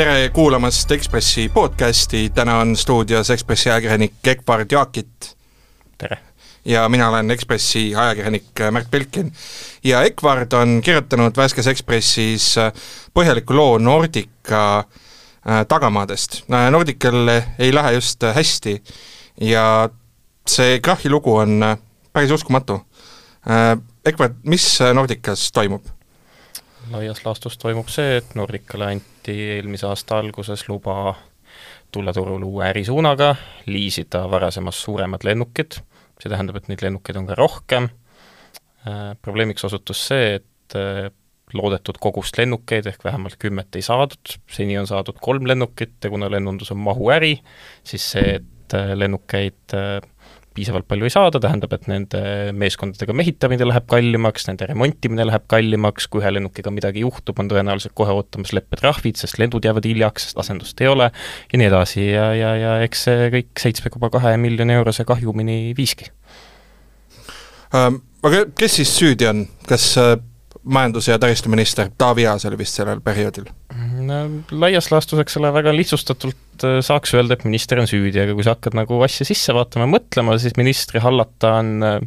tere kuulamast Ekspressi podcasti, täna on stuudios Ekspressi ajakirjanik Egvard Jaakit. tere! ja mina olen Ekspressi ajakirjanik Märt Belkin. ja Egvard on kirjutanud värskes Ekspressis põhjaliku loo Nordica äh, tagamaadest. Nordical ei lähe just hästi ja see krahhi lugu on päris uskumatu. Egvard, mis Nordicas toimub? Laias laastus toimub see, et Nordicale anti eelmise aasta alguses luba tulla turule uue ärisuunaga, liisida varasemast suuremad lennukid, see tähendab, et neid lennukeid on ka rohkem, probleemiks osutus see, et loodetud kogust lennukeid ehk vähemalt kümmet ei saadud, seni on saadud kolm lennukit ja kuna lennundus on mahuäri, siis see, et lennukeid piisavalt palju ei saada, tähendab, et nende meeskondadega mehitamine läheb kallimaks, nende remontimine läheb kallimaks, kui ühe lennukiga midagi juhtub, on tõenäoliselt kohe ootamas leppetrahvid, sest lendud jäävad hiljaks, sest asendust ei ole, ja nii edasi ja, ja, ja eks see kõik seitsme koma kahe miljoni eurose kahjumini viiski ähm,. Aga kes siis süüdi on, kas äh, majandus- ja taristuminister Taavi Aas oli vist sellel perioodil? No laias laastus, eks ole, väga lihtsustatult äh, saaks öelda, et minister on süüdi, aga kui sa hakkad nagu asja sisse vaatama ja mõtlema, siis ministri hallata on äh,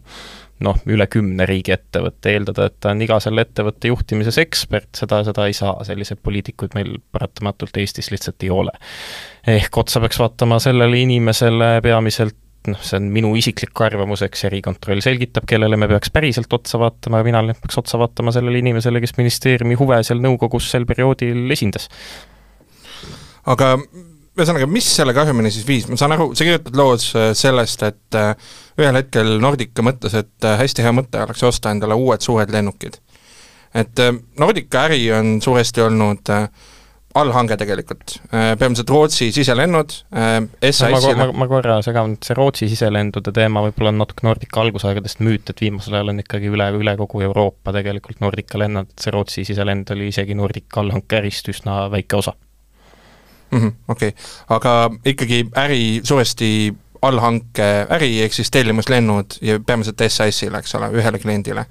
noh, üle kümne riigiettevõtte, eeldada, et ta on iga selle ettevõtte juhtimises ekspert, seda, seda ei saa, selliseid poliitikuid meil paratamatult Eestis lihtsalt ei ole. ehk otsa peaks vaatama sellele inimesele peamiselt noh, see on minu isiklik arvamus, eks Erikontroll selgitab, kellele me peaks päriselt otsa vaatama ja mina peaks otsa vaatama sellele inimesele, kes ministeeriumi huve seal nõukogus sel perioodil esindas. aga ühesõnaga, mis selle kahjumini siis viis, ma saan aru, sa kirjutad loos äh, sellest, et äh, ühel hetkel Nordica mõtles, et äh, hästi hea mõte oleks osta endale uued suured lennukid. et Nordica äri on suuresti olnud äh, allhange tegelikult, äh, peamiselt Rootsi siselennud äh,, SAS-ile ma, ma, ma korra segan, see Rootsi siselendude teema võib-olla on natuke Nordica algusaegadest müüt, et viimasel ajal on ikkagi üle, üle kogu Euroopa tegelikult Nordica lennanud, et see Rootsi siselend oli isegi Nordica allhanke ärist üsna väike osa mm -hmm,. Okei okay., aga ikkagi äri suuresti allhanke äri, ehk siis tellimuslennud ja peamiselt SAS-ile, eks ole, ühele kliendile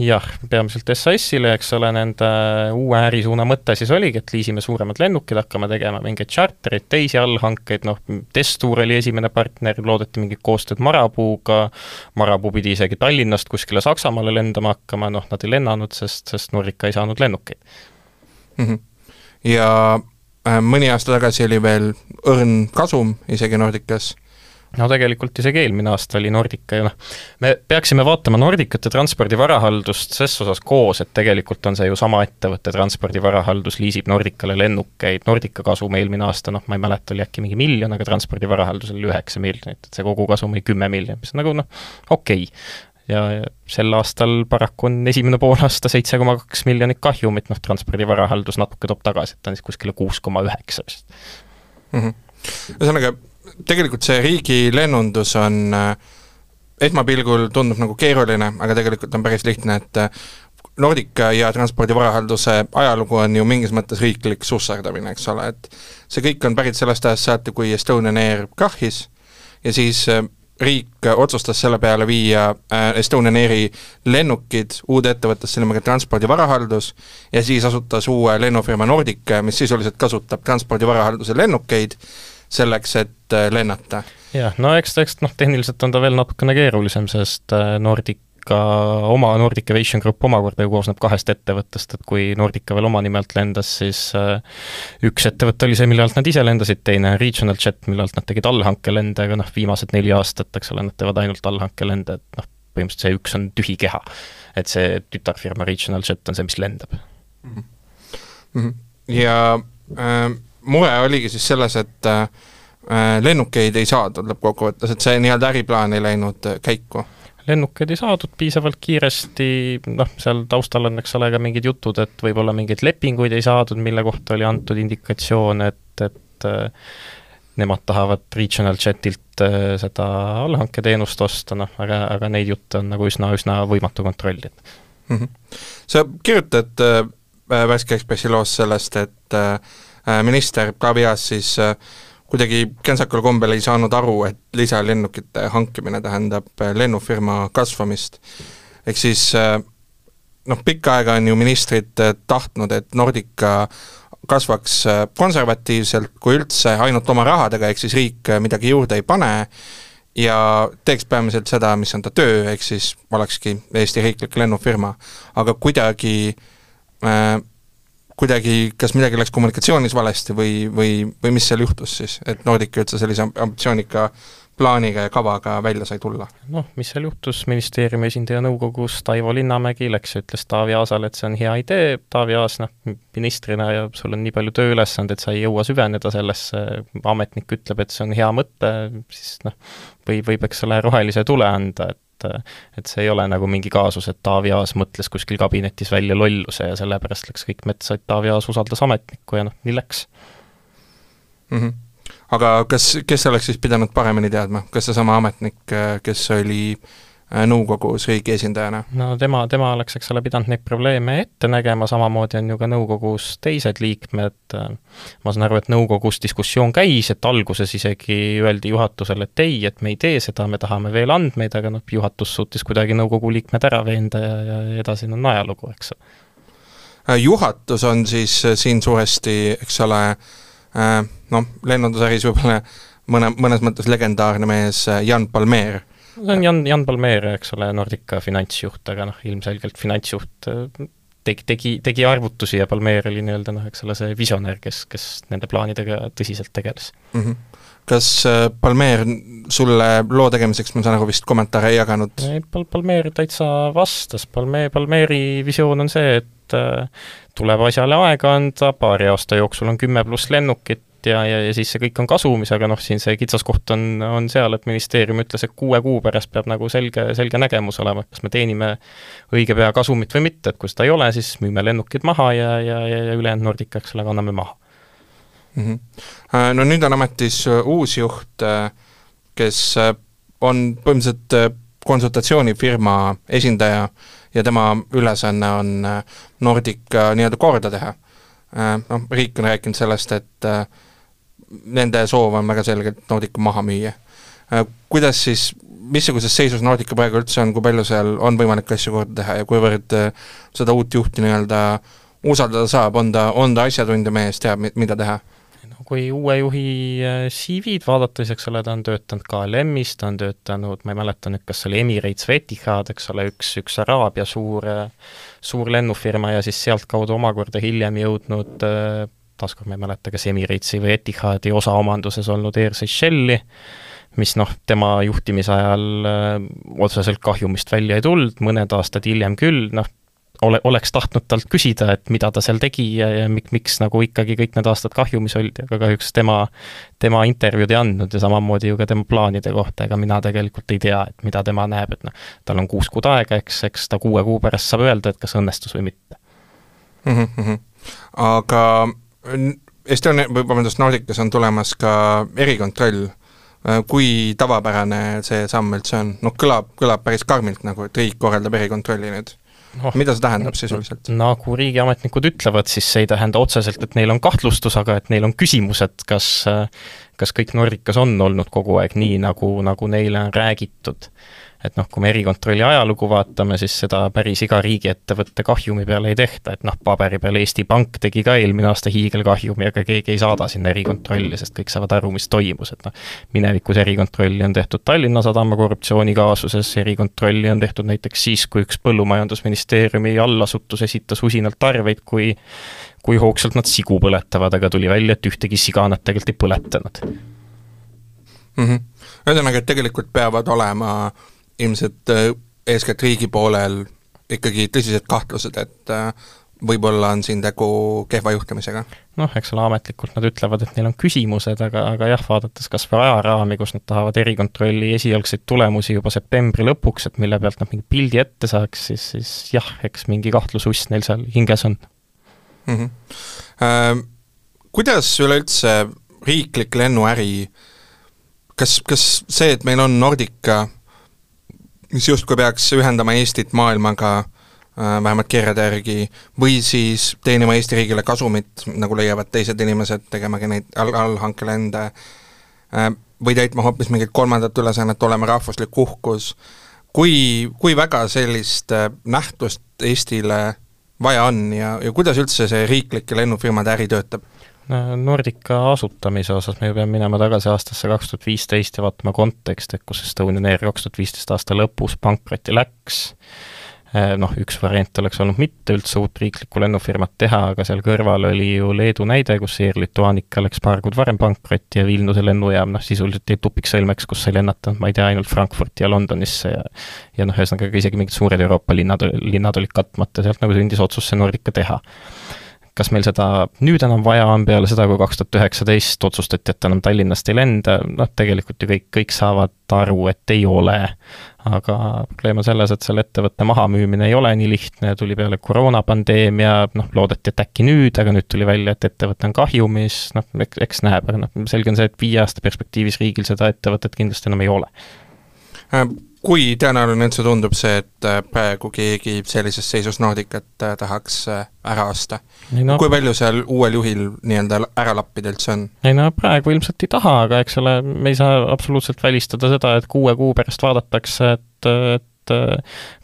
jah, peamiselt SAS-ile, eks ole, nende uue ärisuuna mõte siis oligi, et liisime suuremad lennukid, hakkame tegema mingeid chartereid, teisi allhankeid, noh, Testour oli esimene partner, loodeti mingit koostööd Marabuuga, Marabuu pidi isegi Tallinnast kuskile Saksamaale lendama hakkama, noh, nad ei lennanud, sest, sest Nordica ei saanud lennukeid mm. -hmm. ja äh, mõni aasta tagasi oli veel õrn kasum isegi Nordicas no tegelikult isegi eelmine aasta oli Nordica ju noh, me peaksime vaatama Nordicat ja Transpordi Varahaldust ses osas koos, et tegelikult on see ju sama ettevõte, Transpordi Varahaldus liisib Nordicale lennukeid, Nordica kasum eelmine aasta, noh, ma ei mäleta, oli äkki mingi miljon, aga Transpordi Varahaldusel oli üheksa miljonit, et see kogukasum oli kümme miljonit, mis on nagu noh, okei okay ja sel aastal paraku on esimene poolaasta seitse koma kaks miljonit kahjumit, noh, Transpordi Varahaldus natuke toob tagasi, et ta on siis kuskile kuus koma üheksa vist. Mhm. ühesõnaga, tegelikult see riigilennundus on äh, esmapilgul tundub nagu keeruline, aga tegelikult on päris lihtne, et äh, Nordica ja Transpordi Varahalduse ajalugu on ju mingis mõttes riiklik susserdamine, eks ole, et see kõik on pärit sellest ajast saati, kui Estonian Air krahhis ja siis äh, riik otsustas selle peale viia Estonian Airi lennukid uude ettevõttesse nimega Transpordi Varahaldus ja siis asutas uue lennufirma Nordica, mis sisuliselt kasutab Transpordi Varahalduse lennukeid selleks, et äh, lennata. jah, no eks, eks noh, tehniliselt on ta veel natukene keerulisem, sest äh, Nordica oma Nordic Aviation Group omakorda ju koosneb kahest ettevõttest, et kui Nordica veel oma nime alt lendas, siis äh, üks ettevõte oli see, mille alt nad ise lendasid, teine Regional Jet, mille alt nad tegid allhankelende, aga noh, viimased neli aastat, eks ole, nad teevad ainult allhankelende, et noh, põhimõtteliselt see üks on tühi keha. et see tütarfirma Regional Jet on see, mis lendab mm. -hmm. ja äh, mure oligi siis selles, et äh, lennukeid ei saadud lõppkokkuvõttes, et see nii-öelda äriplaan ei läinud äh, käiku lennukeid ei saadud piisavalt kiiresti, noh, seal taustal on, eks ole, ka mingid jutud, et võib-olla mingeid lepinguid ei saadud, mille kohta oli antud indikatsioon, et, et äh, nemad tahavad Regional Jetilt äh, seda allhanketeenust osta, noh, aga, aga neid jutte on nagu üsna, üsna võimatu kontrollida mm. -hmm. sa kirjutad äh, Värske Ekspressi loos sellest, et äh, Äh, minister Taavi Aas siis äh, kuidagi kentsakal kombel ei saanud aru, et lisalennukite hankimine tähendab äh, lennufirma kasvamist. ehk siis noh, pikka aega on ju ministrid tahtnud, et Nordica kasvaks äh, konservatiivselt, kui üldse ainult oma rahadega, ehk siis riik midagi juurde ei pane, ja teeks peamiselt seda, mis on ta töö, ehk siis olekski Eesti riiklik lennufirma. aga kuidagi äh, kuidagi, kas midagi läks kommunikatsioonis valesti või, või, või mis seal juhtus siis, et Nordica üldse sellise ambitsioonika plaaniga ja kavaga välja sai tulla? noh, mis seal juhtus, ministeeriumi esindaja nõukogus Taivo Linnamägi läks ja ütles Taavi Aasale, et see on hea idee, Taavi Aas, noh, ministrina ja sul on nii palju tööülesandeid, sa ei jõua süveneda sellesse, ametnik ütleb, et see on hea mõte, siis noh, või võib, eks ole, rohelise tule anda, et et see ei ole nagu mingi kaasus, et Taavi Aas mõtles kuskil kabinetis välja lolluse ja sellepärast läks kõik metsa, et Taavi Aas usaldas ametnikku ja noh, nii läks mm. -hmm aga kas, kes oleks siis pidanud paremini teadma, kas seesama ametnik, kes oli äh, nõukogus riigi esindajana? no tema, tema oleks, eks ole, pidanud neid probleeme ette nägema, samamoodi on ju ka nõukogus teised liikmed, ma saan aru, et nõukogus diskussioon käis, et alguses isegi öeldi juhatusele, et ei, et me ei tee seda, me tahame veel andmeid, aga noh, juhatus suutis kuidagi nõukogu liikmed ära veenda ja, ja edasi on ajalugu, eks. Äh, juhatus on siis äh, siin suuresti, eks ole, Äh, noh, lennundusäris võib-olla mõne, mõnes mõttes legendaarne mees äh, Jan Palmeer. See on Jan, Jan Palmeer, eks ole, Nordica finantsjuht, aga noh, ilmselgelt finantsjuht äh, tegi, tegi, tegi arvutusi ja Palmeer oli nii-öelda noh, eks ole, see visionär, kes, kes nende plaanidega tõsiselt tegeles mm. -hmm kas Palmeer sulle loo tegemiseks, ma saan aru, vist kommentaare ei jaganud? ei, Pal-, Palmeer täitsa vastas, Palme-, Palmeeri visioon on see, et et äh, tuleb asjale aega anda, paari aasta jooksul on kümme pluss lennukit ja, ja, ja siis see kõik on kasumis, aga noh, siin see kitsaskoht on, on seal, et ministeerium ütles, et kuue kuu pärast peab nagu selge, selge nägemus olema, kas me teenime õige pea kasumit või mitte, et kui seda ei ole, siis müüme lennukid maha ja, ja, ja, ja ülejäänud Nordica, eks ole, kanname maha mm. -hmm. No nüüd on ametis äh, uus juht, äh, kes on põhimõtteliselt konsultatsioonifirma esindaja ja tema ülesanne on Nordica nii-öelda korda teha. Noh, riik on rääkinud sellest, et nende soov on väga selgelt Nordica maha müüa. Kuidas siis, missuguses seisus Nordica praegu üldse on, kui palju seal on võimalik asju korda teha ja kuivõrd seda uut juhti nii-öelda usaldada saab, on ta, on ta asjatundja mees, teab, mida teha? kui uue juhi äh, CV-d vaadata, siis eks ole, ta on töötanud KLM-is, ta on töötanud, ma ei mäleta nüüd, kas see oli Emirates või Etihad, eks ole, üks, üks Araabia suur, äh, suur lennufirma ja siis sealtkaudu omakorda hiljem jõudnud äh, taaskord ma ei mäleta, kas Emiratesi või Etihadi osaomanduses olnud Air Seychelli, mis noh, tema juhtimise ajal öö, otseselt kahjumist välja ei tulnud, mõned aastad hiljem küll, noh, ole, oleks tahtnud talt küsida, et mida ta seal tegi ja, ja mik-, miks nagu ikkagi kõik need aastad kahjumis oldi, aga kahjuks tema, tema intervjuud ei andnud ja samamoodi ju ka tema plaanide kohta, ega mina tegelikult ei tea, et mida tema näeb, et noh, tal on kuus kuud aega, eks, eks ta kuue kuu pärast saab öelda, et kas õnnestus või mitte mm. -hmm. aga Estonia, vabandust, Nordicas on tulemas ka erikontroll, kui tavapärane see samm üldse on? noh, kõlab, kõlab päris karmilt nagu, et riik korraldab erikontrolli nüüd oh, mida see tähendab sisuliselt? nagu riigiametnikud ütlevad, siis see ei tähenda otseselt, et neil on kahtlustus, aga et neil on küsimused, kas kas kõik Nordicas on olnud kogu aeg nii, nagu, nagu neile on räägitud et noh, kui me erikontrolli ajalugu vaatame, siis seda päris iga riigiettevõtte kahjumi peale ei tehta, et noh, paberi peal Eesti Pank tegi ka eelmine aasta hiigelkahjumi, aga keegi ei saada sinna erikontrolli, sest kõik saavad aru, mis toimus, et noh, minevikus erikontrolli on tehtud Tallinna Sadama korruptsioonikaasuses, erikontrolli on tehtud näiteks siis, kui üks põllumajandusministeeriumi allasutus esitas usinalt arveid, kui kui hoogsalt nad sigu põletavad, aga tuli välja, et ühtegi siga nad tegelikult ei põletanud mm. -hmm. ühesõnaga, et tegelikult peavad olema äh, ilmselt äh, eeskätt riigi poolel ikkagi tõsised kahtlused, et äh, võib-olla on siin tegu kehva juhtimisega? noh, eks ole, ametlikult nad ütlevad, et neil on küsimused, aga, aga jah, vaadates kas või ajaraami, kus nad tahavad erikontrolli esialgseid tulemusi juba septembri lõpuks, et mille pealt nad mingi pildi ette saaks, siis, siis jah, eks mingi kahtlususs neil seal hinges on mm. -hmm. Äh, kuidas üleüldse riiklik lennuäri, kas, kas see, et meil on Nordica mis justkui peaks ühendama Eestit maailmaga äh, vähemalt kirjade järgi, või siis teenima Eesti riigile kasumit, nagu leiavad teised inimesed, tegemagi neid all, allhankelende, äh, või täitma hoopis mingit kolmandat ülesannet, olema rahvuslik uhkus, kui, kui väga sellist äh, nähtust Eestile vaja on ja, ja kuidas üldse see riiklike lennufirmade äri töötab? Nordica asutamise osas me ju peame minema tagasi aastasse kaks tuhat viisteist ja vaatama konteksti, et kus Estonian Air kaks tuhat viisteist aasta lõpus pankrotti läks. Eh, noh, üks variant oleks olnud mitte üldse uut riiklikku lennufirmat teha, aga seal kõrval oli ju Leedu näide, kus Air Lituanica läks paar kuud varem pankrotti ja Vilniuse lennujaam noh, sisuliselt jäi tupiksõlmeks, kus sai lennata, ma ei tea, ainult Frankfurti ja Londonisse ja ja noh, ühesõnaga isegi mingid suured Euroopa linnad, linnad olid katmata, sealt nagu sündis otsus see Nordica teha kas meil seda nüüd enam vaja on peale seda, kui kaks tuhat üheksateist otsustati, et enam Tallinnast ei lenda, noh tegelikult ju kõik, kõik saavad aru, et ei ole. aga probleem on selles, et selle ettevõtte mahamüümine ei ole nii lihtne, tuli peale koroonapandeemia, noh loodeti, et äkki nüüd, aga nüüd tuli välja, et ettevõte on kahjumis, noh eks, näeb, aga noh, selge on see, et viie aasta perspektiivis riigil seda ettevõtet kindlasti enam ei ole äh, kui tõenäoline üldse tundub see, et äh, praegu keegi sellises seisus Nordicat äh, tahaks äh, ära osta? No, kui palju seal uuel juhil nii-öelda ära lappida üldse on? ei no praegu ilmselt ei taha, aga eks ole, me ei saa absoluutselt välistada seda, et kuue kuu pärast vaadatakse, et, et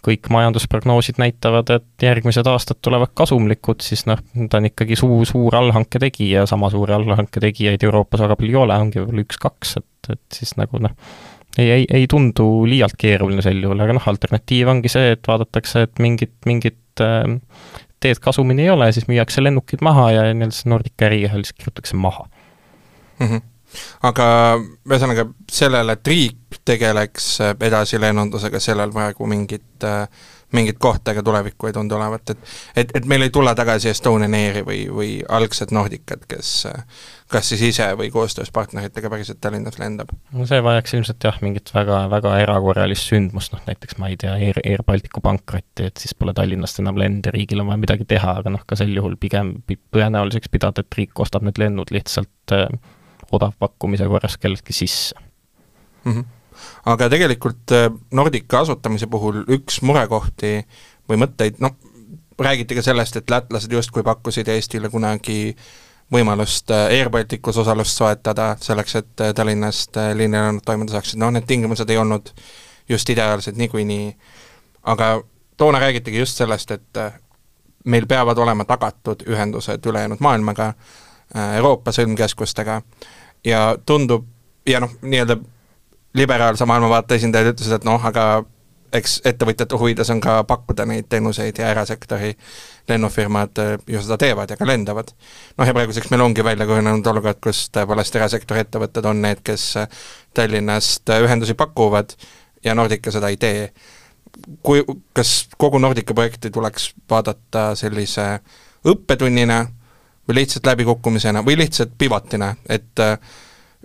kõik majandusprognoosid näitavad, et järgmised aastad tulevad kasumlikud, siis noh, ta on ikkagi suur, suur allhanke tegija, sama suure allhanke tegijaid Euroopas väga palju ei ole, ongi võib-olla üks-kaks, et, et siis nagu noh, ei, ei, ei tundu liialt keeruline sel juhul, aga noh, alternatiiv ongi see, et vaadatakse, et mingit, mingit äh, teed kasumini ei ole, siis müüakse lennukid maha ja nii-öelda see Nordica äri lihtsalt kirjutatakse maha mm. -hmm aga ühesõnaga sellele, et riik tegeleks edasi lennundusega, sellel praegu mingit äh, mingit kohta ega tulevikku ei tundu olevat, et et, et meil ei tule tagasi Estonian Airi või, või algset Nordicat, kes kas siis ise või koostöös partneritega päriselt Tallinnas lendab? no see vajaks ilmselt jah, mingit väga, väga erakorralist sündmust, noh näiteks ma ei tea, Air, Air Balticu pankrotti, et siis pole Tallinnast enam lende, riigil on vaja midagi teha, aga noh, ka sel juhul pigem tõenäoliseks pidada, et riik ostab need lennud lihtsalt äh, odavpakkumise korras kelleltki sisse mm. -hmm aga tegelikult äh, Nordica asutamise puhul üks murekohti või mõtteid, noh, räägiti ka sellest, et lätlased justkui pakkusid Eestile kunagi võimalust äh, Air Balticus osalust soetada, selleks et äh, Tallinnast liinilennud toimuda saaksid, noh need tingimused ei olnud just ideaalsed niikuinii, aga toona räägitigi just sellest, et meil peavad olema tagatud ühendused ülejäänud maailmaga, Euroopa sõlmkeskustega. Ja tundub, ja noh, nii-öelda liberaalse maailmavaate esindajad ütlesid, et noh, aga eks ettevõtjate huvides on ka pakkuda neid teenuseid ja erasektori lennufirmad äh, ju seda teevad ja ka lendavad. noh ja praeguseks meil ongi välja kujunenud olukord, kus tõepoolest erasektori ettevõtted on need, kes äh, Tallinnast äh, ühendusi pakuvad ja Nordica seda ei tee. kui, kas kogu Nordica projekti tuleks vaadata sellise õppetunnina või lihtsalt läbikukkumisena või lihtsalt pivotina, et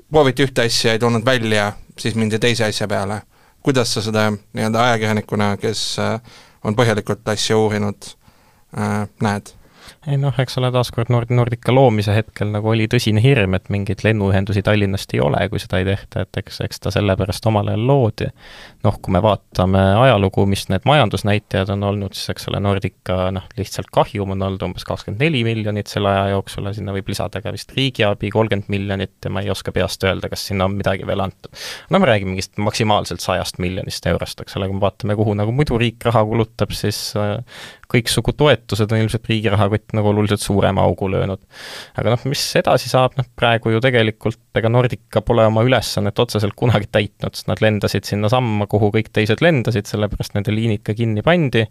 prooviti ühte asja, ei tulnud välja, siis mindi teise asja peale. kuidas sa seda nii-öelda ajakirjanikuna, kes äh, on põhjalikult asja uurinud, äh, näed? Ei noh, eks ole, taaskord Nord-, Nordica loomise hetkel nagu oli tõsine hirm, et mingeid lennuühendusi Tallinnast ei ole, kui seda ei tehta, et eks, eks ta sellepärast omal ajal loodi. noh, kui me vaatame ajalugu, mis need majandusnäitajad on olnud, siis eks ole, Nordica noh, lihtsalt kahjum on olnud umbes kakskümmend neli miljonit selle aja jooksul ja sinna võib lisada ka vist riigiabi kolmkümmend miljonit ja ma ei oska peast öelda, kas sinna on midagi veel antud. no me räägime mingist maksimaalselt sajast miljonist eurost, eks ole, kui me vaatame, kuhu nagu muidu riik raha kulutab, siis äh, kõiksugu toetused on ilmselt riigi rahakott nagu oluliselt suurema augu löönud. aga noh, mis edasi saab, noh praegu ju tegelikult ega Nordica pole oma ülesannet otseselt kunagi täitnud, sest nad lendasid sinnasamma, kuhu kõik teised lendasid, sellepärast nende liinid ka kinni pandi,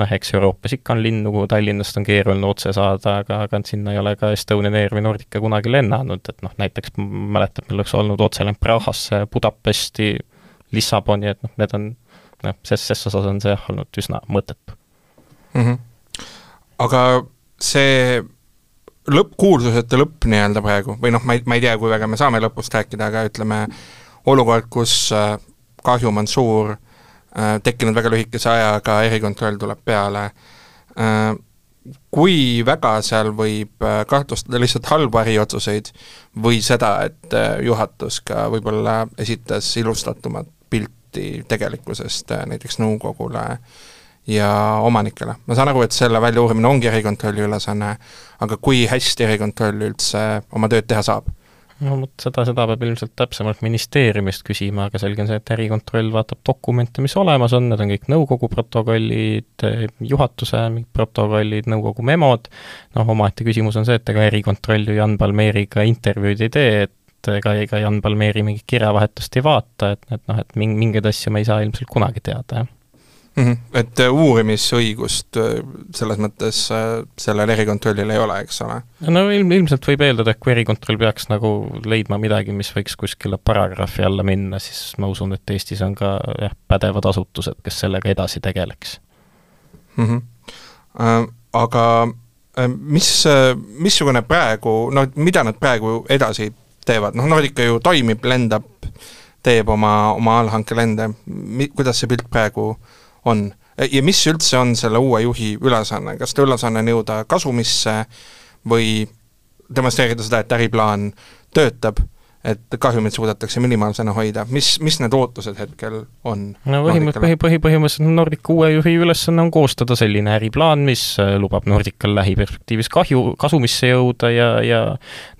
noh eks Euroopas ikka on linnu, kuhu Tallinnast on keeruline otse saada, aga, aga sinna ei ole ka Estonian Air või Nordica kunagi lennanud, et noh, näiteks mäletan, meil oleks olnud otselend Prahasse, Budapesti, Lissaboni, et noh, need on noh, ses, ses osas on see olnud üsna mõttetu mm. -hmm. aga see lõpp, kuulsusete lõpp nii-öelda praegu, või noh, ma ei, ma ei tea, kui väga me saame lõpust rääkida, aga ütleme, olukord, kus äh, kahjum on suur, äh, tekkinud väga lühikese ajaga, erikontroll tuleb peale, äh, kui väga seal võib kahtlustada lihtsalt halbu äriotsuseid või seda, et juhatus ka võib-olla esitas ilustatumat pilti tegelikkusest näiteks nõukogule äh, ja omanikele. ma saan aru, et selle väljauurimine ongi erikontrolli ülesanne, aga kui hästi erikontroll üldse oma tööd teha saab? no vot, seda, seda peab ilmselt täpsemalt ministeeriumist küsima, aga selge on see, et ärikontroll vaatab dokumente, mis olemas on, need on kõik nõukogu protokollid, juhatuse protokollid, nõukogu memod, noh, omaette küsimus on see, et ega ärikontroll ju Jan Palmeeriga intervjuud ei tee, et ega, ega Jan Palmeeri mingit kirjavahetust ei vaata, et, et noh, et mingeid asju me ei saa ilmselt kunagi teada, jah mm. -hmm. et äh, uurimisõigust äh, selles mõttes äh, sellel erikontrollil ei ole, eks ole? no ilm, ilmselt võib eeldada, et kui erikontroll peaks nagu leidma midagi, mis võiks kuskile paragrahvi alla minna, siis ma usun, et Eestis on ka jah, pädevad asutused, kes sellega edasi tegeleks mm. -hmm. Äh, aga mis, missugune praegu, no mida nad praegu edasi teevad, noh Nordica ju toimib, lendab, teeb oma, oma allhankelende, mi-, kuidas see pilt praegu äh, on. ja mis üldse on selle uue juhi ülesanne, kas ta ülesanne on jõuda kasumisse või demonstreerida seda, et äriplaan töötab et kahjumit suudetakse minimaalsena hoida, mis, mis need ootused hetkel on? no põhimõtteliselt, põhi, põhi, põhimõtteliselt Nordica uue juhi ülesanne on koostada selline äriplaan, mis äh, lubab Nordical lähiperspektiivis kahju, kasumisse jõuda ja, ja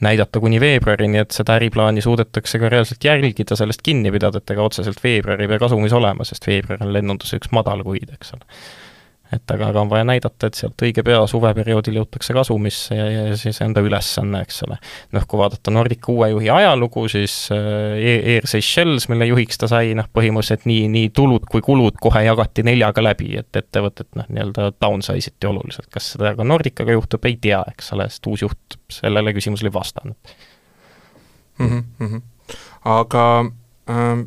näidata kuni veebruarini, et seda äriplaani suudetakse ka reaalselt jälgida, sellest kinni pidada, et ega otseselt veebruar ei pea kasumis olema, sest veebruar on lennunduse üks madalkuid, eks ole et aga, aga on vaja näidata, et sealt õige pea suveperioodil jõutakse kasumisse ja, ja siis enda ülesanne, eks ole. noh, kui vaadata Nordica uue juhi ajalugu, siis äh, Air Seychelles, mille juhiks ta sai, noh põhimõtteliselt nii, nii tulud kui kulud kohe jagati neljaga läbi, et ettevõtet noh, nii-öelda downsize iti oluliselt. kas seda ka Nordicaga juhtub, ei tea, eks ole, sest uus juht sellele küsimusele ei vastanud mm. -hmm. aga ähm,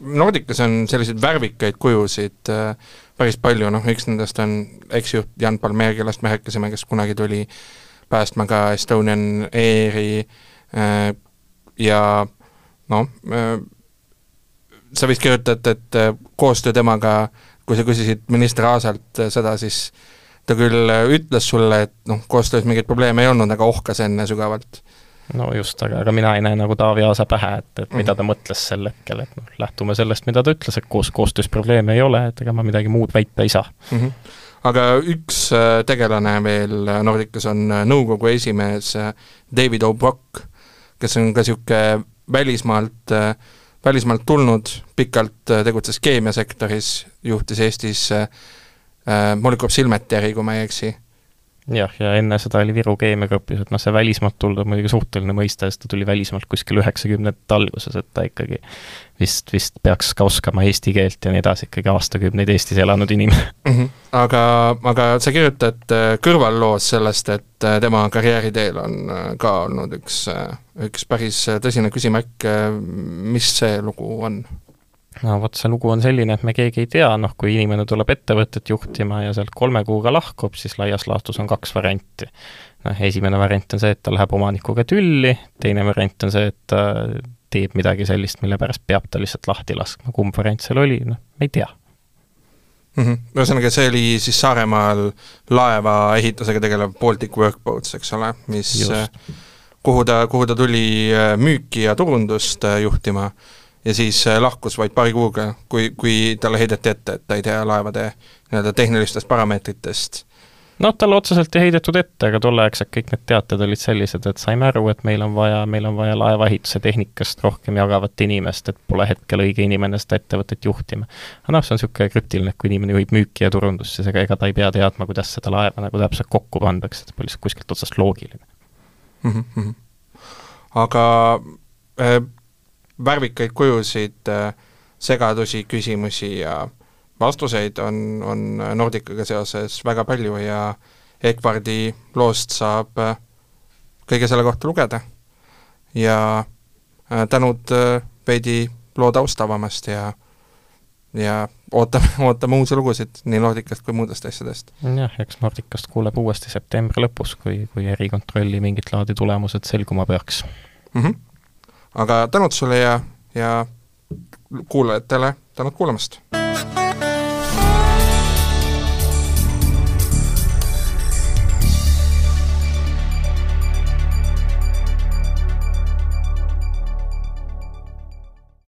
Nordicas on selliseid värvikaid kujusid äh, päris palju, noh üks nendest on eksjuht Jan Palmeer, kellest me rääkisime, kes kunagi tuli päästma ka Estonian Airi äh, ja noh, äh, sa vist kirjutad, et koostöö temaga, kui sa küsisid minister Aasalt seda, siis ta küll ütles sulle, et noh, koostöös mingeid probleeme ei olnud, aga ohkas enne sügavalt no just, aga, aga mina ei näe nagu Taavi Aasa pähe, et, et mida ta mõtles sel hetkel, et noh, lähtume sellest, mida ta ütles, et koos, koostöös probleeme ei ole, et ega ma midagi muud väita ei saa mm. -hmm. aga üks äh, tegelane veel Nordicas on äh, nõukogu esimees äh, David O'Brock, kes on ka niisugune välismaalt, välismaalt tulnud, pikalt tegutses keemiasektoris, juhtis Eestis Molikov Silmeti äri, kui ma ei eksi jah, ja enne seda oli Viru keemiagrupis, et noh, see välismaalt tulnud on muidugi suhteline mõiste, sest ta tuli välismaalt kuskil üheksakümnendate alguses, et ta ikkagi vist, vist peaks ka oskama eesti keelt ja nii edasi, ikkagi aastakümneid Eestis elanud inimene mm. -hmm. aga, aga sa kirjutad äh, kõrvalloos sellest, et äh, tema karjääriteel on äh, ka olnud üks, üks päris tõsine küsimärk, mis see lugu on? No vot, see lugu on selline, et me keegi ei tea, noh, kui inimene tuleb ettevõtet juhtima ja sealt kolme kuuga lahkub, siis laias laastus on kaks varianti. noh, esimene variant on see, et ta läheb omanikuga tülli, teine variant on see, et ta teeb midagi sellist, mille pärast peab ta lihtsalt lahti laskma, kumb variant seal oli, noh, me ei tea. Mm -hmm.. ühesõnaga, see oli siis Saaremaal laeva ehitusega tegelev Baltic Workboats, eks ole, mis, kuhu ta, kuhu ta tuli äh, müüki ja turundust äh, juhtima ja siis äh, lahkus vaid paari kuuga, kui, kui talle heideti ette, et ta ei tea laevade nii-öelda tehnilistest parameetritest. noh, talle otseselt ei heidetud ette, aga tolleaegsed kõik need teated olid sellised, et saime aru, et meil on vaja, meil on vaja laevaehituse tehnikast rohkem jagavat inimest, et pole hetkel õige inimene seda ettevõtet juhtima. aga noh, see on niisugune krüptiline, et kui inimene juhib müüki ja turundust, siis ega, ega ta ei pea teadma, kuidas seda laeva nagu täpselt kokku pandakse, et pole lihtsalt kuskilt otsast loogiline mm. -hmm. aga äh, värvikaid kujusid, äh, segadusi, küsimusi ja vastuseid on, on Nordicaga seoses väga palju ja Edvardi loost saab äh, kõige selle kohta lugeda. ja äh, tänud veidi loo taustavamast ja ja ootame, ootame uusi lugusid nii Nordicast kui muudest asjadest. jah, eks Nordicast kuuleb uuesti septembri lõpus, kui, kui erikontrolli mingit laadi tulemused selguma peaks mm. -hmm aga tänud sulle ja, ja kuulajatele tänud kuulamast!